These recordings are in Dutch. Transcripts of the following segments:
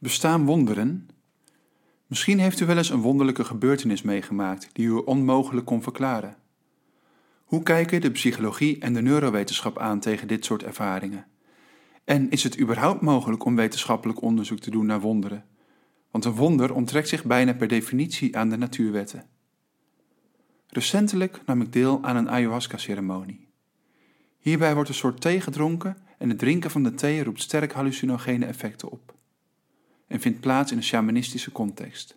Bestaan wonderen? Misschien heeft u wel eens een wonderlijke gebeurtenis meegemaakt die u onmogelijk kon verklaren. Hoe kijken de psychologie en de neurowetenschap aan tegen dit soort ervaringen? En is het überhaupt mogelijk om wetenschappelijk onderzoek te doen naar wonderen? Want een wonder onttrekt zich bijna per definitie aan de natuurwetten. Recentelijk nam ik deel aan een ayahuasca-ceremonie. Hierbij wordt een soort thee gedronken en het drinken van de thee roept sterk hallucinogene effecten op en vindt plaats in een shamanistische context.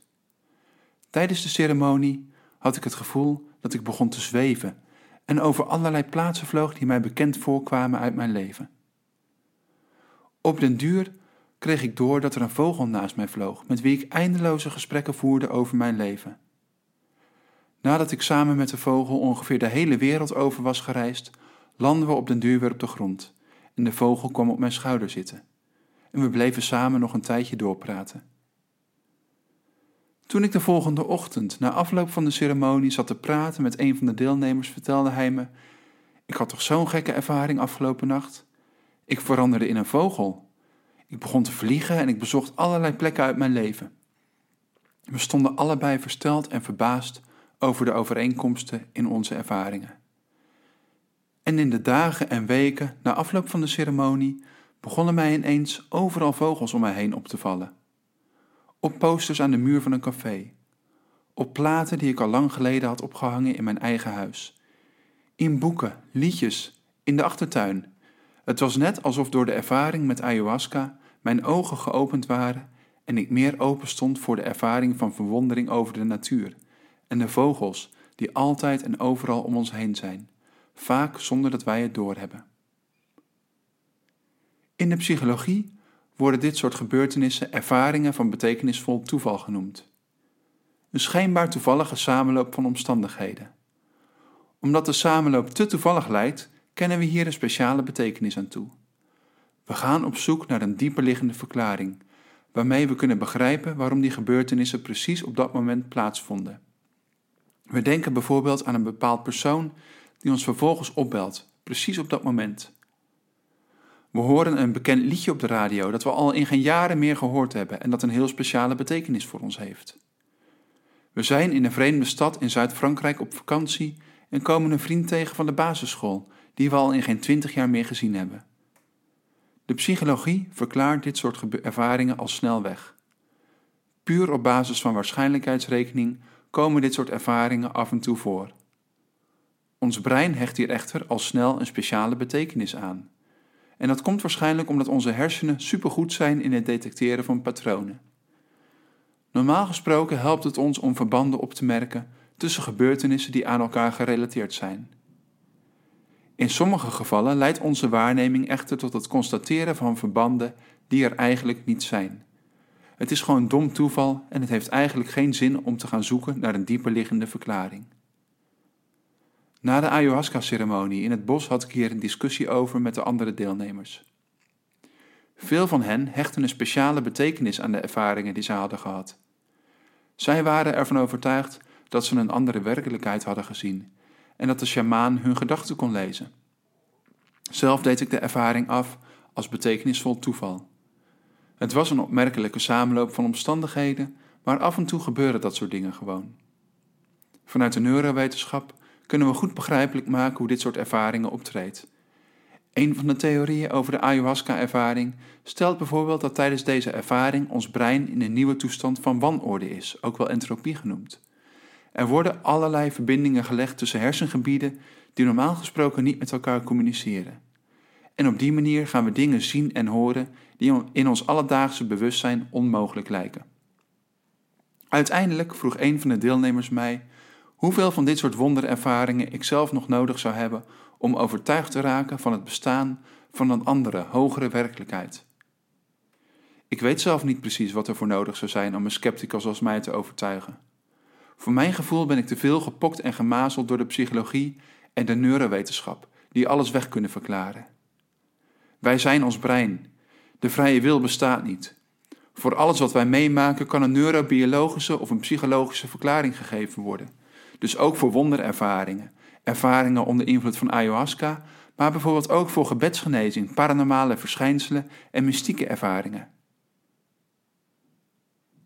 Tijdens de ceremonie had ik het gevoel dat ik begon te zweven en over allerlei plaatsen vloog die mij bekend voorkwamen uit mijn leven. Op den duur kreeg ik door dat er een vogel naast mij vloog, met wie ik eindeloze gesprekken voerde over mijn leven. Nadat ik samen met de vogel ongeveer de hele wereld over was gereisd, landden we op den duur weer op de grond en de vogel kwam op mijn schouder zitten en we bleven samen nog een tijdje doorpraten. Toen ik de volgende ochtend, na afloop van de ceremonie, zat te praten met een van de deelnemers, vertelde hij me: Ik had toch zo'n gekke ervaring afgelopen nacht? Ik veranderde in een vogel. Ik begon te vliegen en ik bezocht allerlei plekken uit mijn leven. We stonden allebei versteld en verbaasd over de overeenkomsten in onze ervaringen. En in de dagen en weken na afloop van de ceremonie begonnen mij ineens overal vogels om mij heen op te vallen. Op posters aan de muur van een café. Op platen die ik al lang geleden had opgehangen in mijn eigen huis. In boeken, liedjes, in de achtertuin. Het was net alsof door de ervaring met ayahuasca mijn ogen geopend waren en ik meer open stond voor de ervaring van verwondering over de natuur en de vogels die altijd en overal om ons heen zijn, vaak zonder dat wij het doorhebben. In de psychologie worden dit soort gebeurtenissen ervaringen van betekenisvol toeval genoemd. Een schijnbaar toevallige samenloop van omstandigheden. Omdat de samenloop te toevallig lijkt, kennen we hier een speciale betekenis aan toe. We gaan op zoek naar een dieperliggende verklaring, waarmee we kunnen begrijpen waarom die gebeurtenissen precies op dat moment plaatsvonden. We denken bijvoorbeeld aan een bepaald persoon die ons vervolgens opbelt, precies op dat moment. We horen een bekend liedje op de radio dat we al in geen jaren meer gehoord hebben en dat een heel speciale betekenis voor ons heeft. We zijn in een vreemde stad in Zuid-Frankrijk op vakantie en komen een vriend tegen van de basisschool, die we al in geen twintig jaar meer gezien hebben. De psychologie verklaart dit soort ervaringen al snel weg. Puur op basis van waarschijnlijkheidsrekening komen dit soort ervaringen af en toe voor. Ons brein hecht hier echter al snel een speciale betekenis aan. En dat komt waarschijnlijk omdat onze hersenen supergoed zijn in het detecteren van patronen. Normaal gesproken helpt het ons om verbanden op te merken tussen gebeurtenissen die aan elkaar gerelateerd zijn. In sommige gevallen leidt onze waarneming echter tot het constateren van verbanden die er eigenlijk niet zijn. Het is gewoon dom toeval en het heeft eigenlijk geen zin om te gaan zoeken naar een dieperliggende verklaring. Na de ayahuasca-ceremonie in het bos had ik hier een discussie over met de andere deelnemers. Veel van hen hechten een speciale betekenis aan de ervaringen die ze hadden gehad. Zij waren ervan overtuigd dat ze een andere werkelijkheid hadden gezien en dat de sjamaan hun gedachten kon lezen. Zelf deed ik de ervaring af als betekenisvol toeval. Het was een opmerkelijke samenloop van omstandigheden, maar af en toe gebeuren dat soort dingen gewoon. Vanuit de neurowetenschap kunnen we goed begrijpelijk maken hoe dit soort ervaringen optreedt. Een van de theorieën over de ayahuasca-ervaring stelt bijvoorbeeld dat tijdens deze ervaring ons brein in een nieuwe toestand van wanorde is, ook wel entropie genoemd. Er worden allerlei verbindingen gelegd tussen hersengebieden die normaal gesproken niet met elkaar communiceren. En op die manier gaan we dingen zien en horen die in ons alledaagse bewustzijn onmogelijk lijken. Uiteindelijk vroeg een van de deelnemers mij hoeveel van dit soort wonderervaringen ik zelf nog nodig zou hebben om overtuigd te raken van het bestaan van een andere, hogere werkelijkheid. Ik weet zelf niet precies wat er voor nodig zou zijn om een scepticus als mij te overtuigen. Voor mijn gevoel ben ik te veel gepokt en gemazeld door de psychologie en de neurowetenschap, die alles weg kunnen verklaren. Wij zijn ons brein. De vrije wil bestaat niet. Voor alles wat wij meemaken kan een neurobiologische of een psychologische verklaring gegeven worden. Dus ook voor wonderervaringen, ervaringen onder invloed van ayahuasca, maar bijvoorbeeld ook voor gebedsgenezing, paranormale verschijnselen en mystieke ervaringen.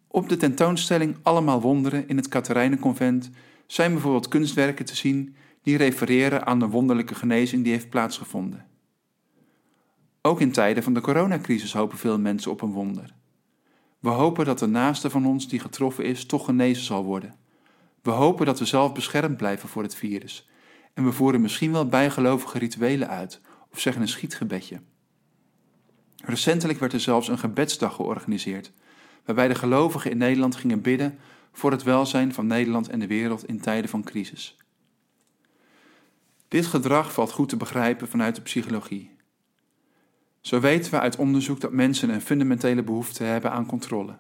Op de tentoonstelling Allemaal Wonderen in het Katerijnenconvent zijn bijvoorbeeld kunstwerken te zien die refereren aan de wonderlijke genezing die heeft plaatsgevonden. Ook in tijden van de coronacrisis hopen veel mensen op een wonder. We hopen dat de naaste van ons die getroffen is toch genezen zal worden. We hopen dat we zelf beschermd blijven voor het virus. En we voeren misschien wel bijgelovige rituelen uit of zeggen een schietgebedje. Recentelijk werd er zelfs een gebedsdag georganiseerd, waarbij de gelovigen in Nederland gingen bidden voor het welzijn van Nederland en de wereld in tijden van crisis. Dit gedrag valt goed te begrijpen vanuit de psychologie. Zo weten we uit onderzoek dat mensen een fundamentele behoefte hebben aan controle.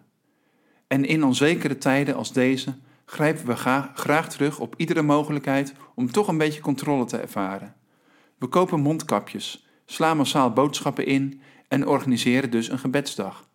En in onzekere tijden als deze grijpen we graag terug op iedere mogelijkheid om toch een beetje controle te ervaren. We kopen mondkapjes, slaan massaal boodschappen in en organiseren dus een gebedsdag.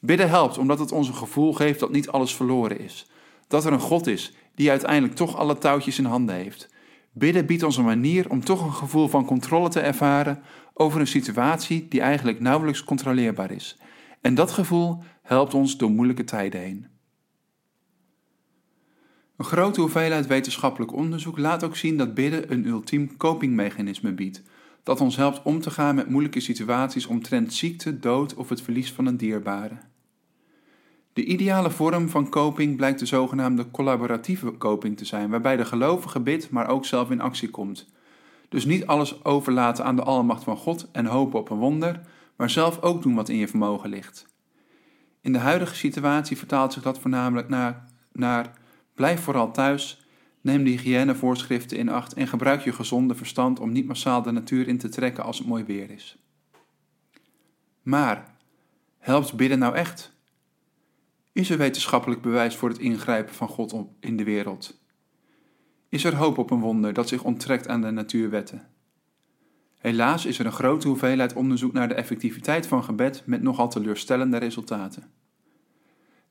Bidden helpt omdat het ons een gevoel geeft dat niet alles verloren is. Dat er een God is die uiteindelijk toch alle touwtjes in handen heeft. Bidden biedt ons een manier om toch een gevoel van controle te ervaren over een situatie die eigenlijk nauwelijks controleerbaar is. En dat gevoel helpt ons door moeilijke tijden heen. Een grote hoeveelheid wetenschappelijk onderzoek laat ook zien dat bidden een ultiem copingmechanisme biedt, dat ons helpt om te gaan met moeilijke situaties omtrent ziekte, dood of het verlies van een dierbare. De ideale vorm van coping blijkt de zogenaamde collaboratieve coping te zijn, waarbij de gelovige bidt, maar ook zelf in actie komt. Dus niet alles overlaten aan de almacht van God en hopen op een wonder, maar zelf ook doen wat in je vermogen ligt. In de huidige situatie vertaalt zich dat voornamelijk naar, naar blijf vooral thuis, neem de hygiënevoorschriften in acht en gebruik je gezonde verstand om niet massaal de natuur in te trekken als het mooi weer is. Maar, helpt bidden nou echt? Is er wetenschappelijk bewijs voor het ingrijpen van God in de wereld? Is er hoop op een wonder dat zich onttrekt aan de natuurwetten? Helaas is er een grote hoeveelheid onderzoek naar de effectiviteit van gebed met nogal teleurstellende resultaten.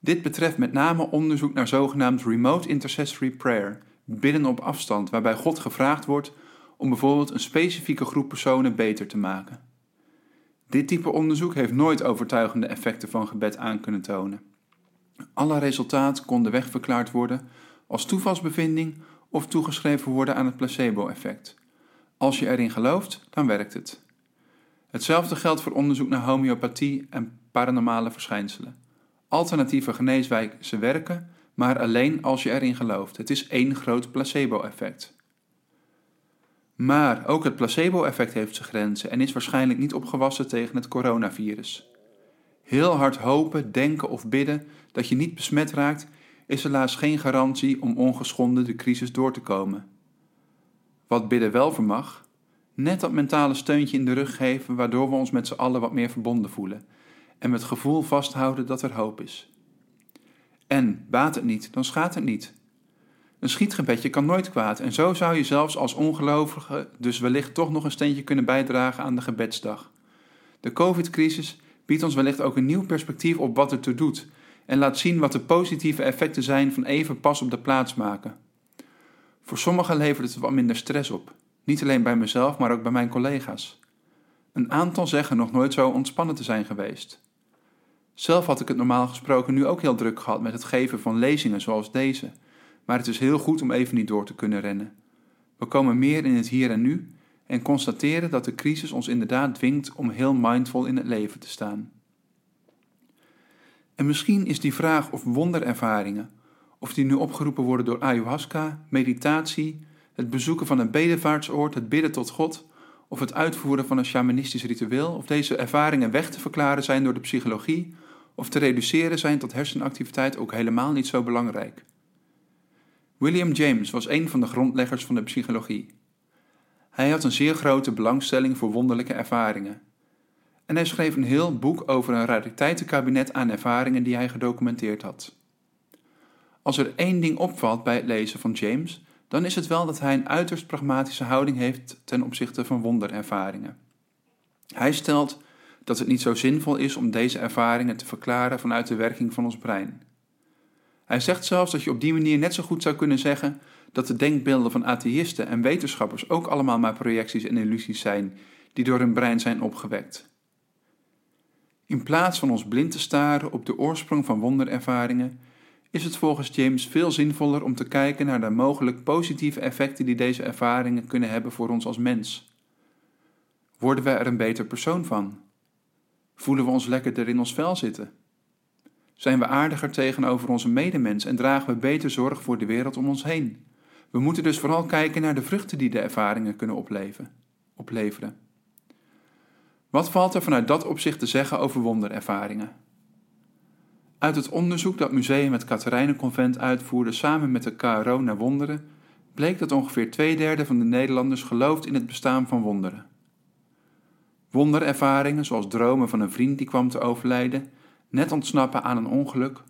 Dit betreft met name onderzoek naar zogenaamd remote intercessory prayer, bidden op afstand, waarbij God gevraagd wordt om bijvoorbeeld een specifieke groep personen beter te maken. Dit type onderzoek heeft nooit overtuigende effecten van gebed aan kunnen tonen. Alle resultaten konden wegverklaard worden als toevalsbevinding of toegeschreven worden aan het placebo-effect. Als je erin gelooft, dan werkt het. Hetzelfde geldt voor onderzoek naar homeopathie en paranormale verschijnselen. Alternatieve geneeswijzen werken, maar alleen als je erin gelooft. Het is één groot placebo-effect. Maar ook het placebo-effect heeft zijn grenzen en is waarschijnlijk niet opgewassen tegen het coronavirus. Heel hard hopen, denken of bidden dat je niet besmet raakt, is helaas geen garantie om ongeschonden de crisis door te komen. Wat bidden wel vermag, net dat mentale steuntje in de rug geven waardoor we ons met z'n allen wat meer verbonden voelen en met gevoel vasthouden dat er hoop is. En baat het niet, dan schaadt het niet. Een schietgebedje kan nooit kwaad en zo zou je zelfs als ongelovige dus wellicht toch nog een steentje kunnen bijdragen aan de gebedsdag. De COVID-crisis biedt ons wellicht ook een nieuw perspectief op wat er doet en laat zien wat de positieve effecten zijn van even pas op de plaats maken. Voor sommigen levert het wat minder stress op, niet alleen bij mezelf, maar ook bij mijn collega's. Een aantal zeggen nog nooit zo ontspannen te zijn geweest. Zelf had ik het normaal gesproken nu ook heel druk gehad met het geven van lezingen zoals deze, maar het is heel goed om even niet door te kunnen rennen. We komen meer in het hier en nu en constateren dat de crisis ons inderdaad dwingt om heel mindful in het leven te staan. En misschien is die vraag of wonderervaringen, of die nu opgeroepen worden door ayahuasca, meditatie, het bezoeken van een bedevaartsoord, het bidden tot God, of het uitvoeren van een shamanistisch ritueel, of deze ervaringen weg te verklaren zijn door de psychologie, of te reduceren zijn tot hersenactiviteit ook helemaal niet zo belangrijk. William James was een van de grondleggers van de psychologie. Hij had een zeer grote belangstelling voor wonderlijke ervaringen. En hij schreef een heel boek over een rariteitenkabinet aan ervaringen die hij gedocumenteerd had. Als er één ding opvalt bij het lezen van James, dan is het wel dat hij een uiterst pragmatische houding heeft ten opzichte van wonderervaringen. Hij stelt dat het niet zo zinvol is om deze ervaringen te verklaren vanuit de werking van ons brein. Hij zegt zelfs dat je op die manier net zo goed zou kunnen zeggen dat de denkbeelden van atheïsten en wetenschappers ook allemaal maar projecties en illusies zijn die door hun brein zijn opgewekt. In plaats van ons blind te staren op de oorsprong van wonderervaringen, is het volgens James veel zinvoller om te kijken naar de mogelijk positieve effecten die deze ervaringen kunnen hebben voor ons als mens. Worden we er een beter persoon van? Voelen we ons lekkerder in ons vel zitten? Zijn we aardiger tegenover onze medemens en dragen we beter zorg voor de wereld om ons heen? We moeten dus vooral kijken naar de vruchten die de ervaringen kunnen opleveren. Wat valt er vanuit dat opzicht te zeggen over wonderervaringen? Uit het onderzoek dat Museum het Katerijnenconvent uitvoerde samen met de KRO naar wonderen, bleek dat ongeveer twee derde van de Nederlanders gelooft in het bestaan van wonderen. Wonderervaringen, zoals dromen van een vriend die kwam te overlijden, net ontsnappen aan een ongeluk,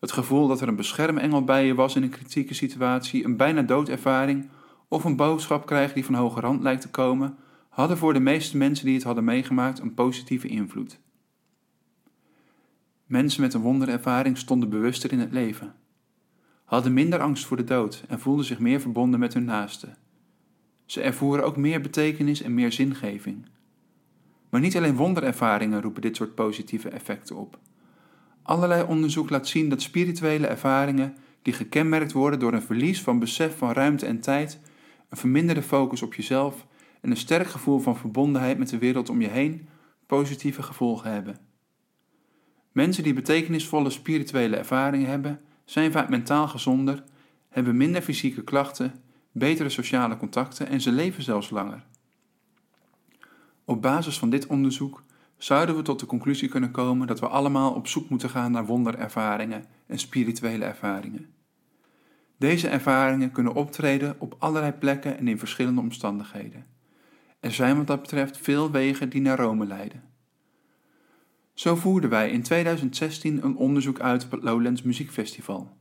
het gevoel dat er een beschermengel bij je was in een kritieke situatie, een bijna doodervaring of een boodschap krijgen die van hoge rand lijkt te komen, hadden voor de meeste mensen die het hadden meegemaakt een positieve invloed. Mensen met een wonderervaring stonden bewuster in het leven, hadden minder angst voor de dood en voelden zich meer verbonden met hun naasten. Ze ervoeren ook meer betekenis en meer zingeving. Maar niet alleen wonderervaringen roepen dit soort positieve effecten op. Allerlei onderzoek laat zien dat spirituele ervaringen, die gekenmerkt worden door een verlies van besef van ruimte en tijd, een verminderde focus op jezelf en een sterk gevoel van verbondenheid met de wereld om je heen, positieve gevolgen hebben. Mensen die betekenisvolle spirituele ervaringen hebben, zijn vaak mentaal gezonder, hebben minder fysieke klachten, betere sociale contacten en ze leven zelfs langer. Op basis van dit onderzoek zouden we tot de conclusie kunnen komen dat we allemaal op zoek moeten gaan naar wonderervaringen en spirituele ervaringen. Deze ervaringen kunnen optreden op allerlei plekken en in verschillende omstandigheden. Er zijn wat dat betreft veel wegen die naar Rome leiden. Zo voerden wij in 2016 een onderzoek uit op het Lowlands Muziekfestival.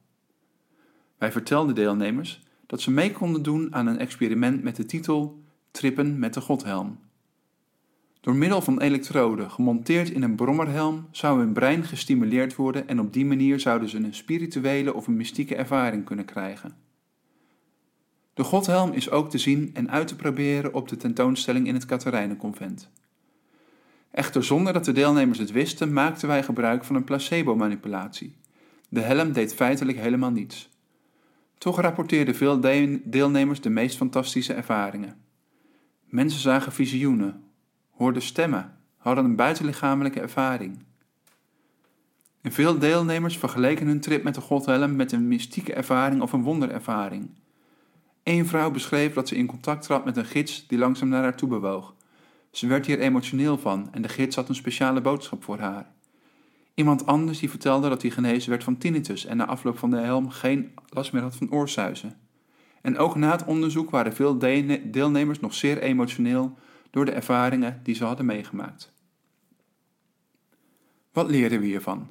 Wij vertelden deelnemers dat ze mee konden doen aan een experiment met de titel Trippen met de Godhelm. Door middel van elektroden gemonteerd in een brommerhelm zou hun brein gestimuleerd worden en op die manier zouden ze een spirituele of een mystieke ervaring kunnen krijgen. De Godhelm is ook te zien en uit te proberen op de tentoonstelling in het Katerijnenconvent. Echter zonder dat de deelnemers het wisten, maakten wij gebruik van een placebo-manipulatie. De helm deed feitelijk helemaal niets. Toch rapporteerden veel deelnemers de meest fantastische ervaringen. Mensen zagen visioenen, hoorden stemmen, hadden een buitenlichamelijke ervaring. Veel deelnemers vergeleken hun trip met de Godhelm met een mystieke ervaring of een wonderervaring. Eén vrouw beschreef dat ze in contact trad met een gids die langzaam naar haar toe bewoog. Ze werd hier emotioneel van en de gids had een speciale boodschap voor haar. Iemand anders die vertelde dat hij genezen werd van tinnitus en na afloop van de helm geen last meer had van oorsuizen. En ook na het onderzoek waren veel deelnemers nog zeer emotioneel door de ervaringen die ze hadden meegemaakt. Wat leren we hiervan?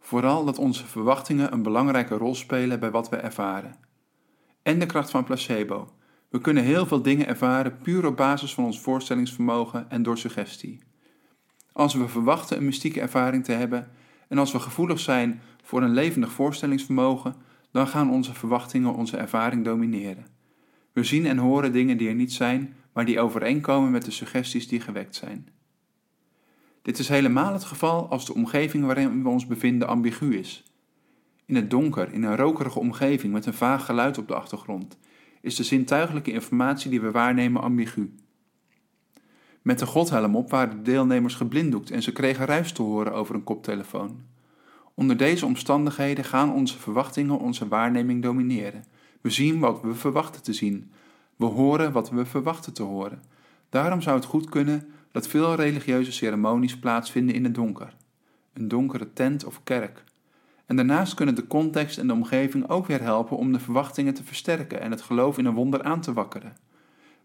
Vooral dat onze verwachtingen een belangrijke rol spelen bij wat we ervaren. En de kracht van placebo. We kunnen heel veel dingen ervaren puur op basis van ons voorstellingsvermogen en door suggestie. Als we verwachten een mystieke ervaring te hebben en als we gevoelig zijn voor een levendig voorstellingsvermogen, dan gaan onze verwachtingen onze ervaring domineren. We zien en horen dingen die er niet zijn, maar die overeenkomen met de suggesties die gewekt zijn. Dit is helemaal het geval als de omgeving waarin we ons bevinden ambigu is. In het donker, in een rokerige omgeving met een vaag geluid op de achtergrond, is de zintuigelijke informatie die we waarnemen ambigu. Met de godhelm op waren de deelnemers geblinddoekt en ze kregen ruis te horen over een koptelefoon. Onder deze omstandigheden gaan onze verwachtingen onze waarneming domineren. We zien wat we verwachten te zien, we horen wat we verwachten te horen. Daarom zou het goed kunnen dat veel religieuze ceremonies plaatsvinden in het donker. Een donkere tent of kerk. En daarnaast kunnen de context en de omgeving ook weer helpen om de verwachtingen te versterken en het geloof in een wonder aan te wakkeren.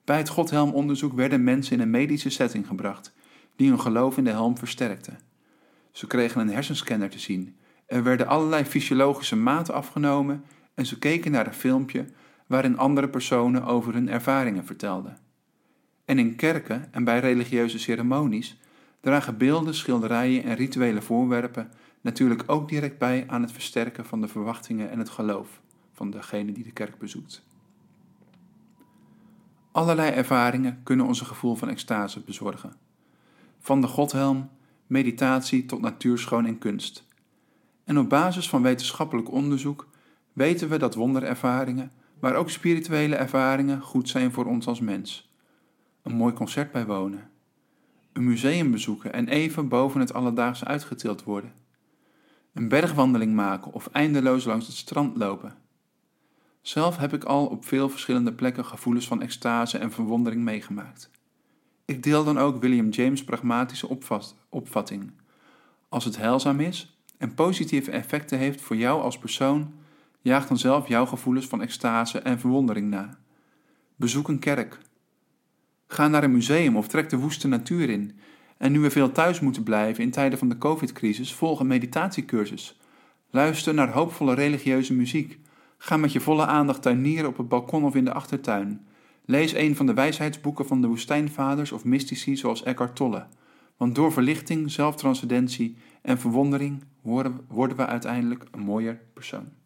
Bij het Godhelmonderzoek werden mensen in een medische setting gebracht, die hun geloof in de helm versterkte. Ze kregen een hersenscanner te zien, er werden allerlei fysiologische maten afgenomen en ze keken naar een filmpje waarin andere personen over hun ervaringen vertelden. En in kerken en bij religieuze ceremonies dragen beelden, schilderijen en rituele voorwerpen natuurlijk ook direct bij aan het versterken van de verwachtingen en het geloof van degene die de kerk bezoekt. Allerlei ervaringen kunnen ons een gevoel van extase bezorgen. Van de Godhelm, meditatie tot natuurschoon en kunst. En op basis van wetenschappelijk onderzoek weten we dat wonderervaringen, maar ook spirituele ervaringen goed zijn voor ons als mens. Een mooi concert bijwonen, een museum bezoeken en even boven het alledaagse uitgetild worden, een bergwandeling maken of eindeloos langs het strand lopen. Zelf heb ik al op veel verschillende plekken gevoelens van extase en verwondering meegemaakt. Ik deel dan ook William James' pragmatische opvatting. Als het heilzaam is en positieve effecten heeft voor jou als persoon, jaag dan zelf jouw gevoelens van extase en verwondering na. Bezoek een kerk. Ga naar een museum of trek de woeste natuur in. En nu we veel thuis moeten blijven in tijden van de COVID-crisis, volg een meditatiecursus. Luister naar hoopvolle religieuze muziek. Ga met je volle aandacht tuinieren op het balkon of in de achtertuin. Lees een van de wijsheidsboeken van de woestijnvaders of mystici zoals Eckhart Tolle. Want door verlichting, zelftranscendentie en verwondering worden we uiteindelijk een mooier persoon.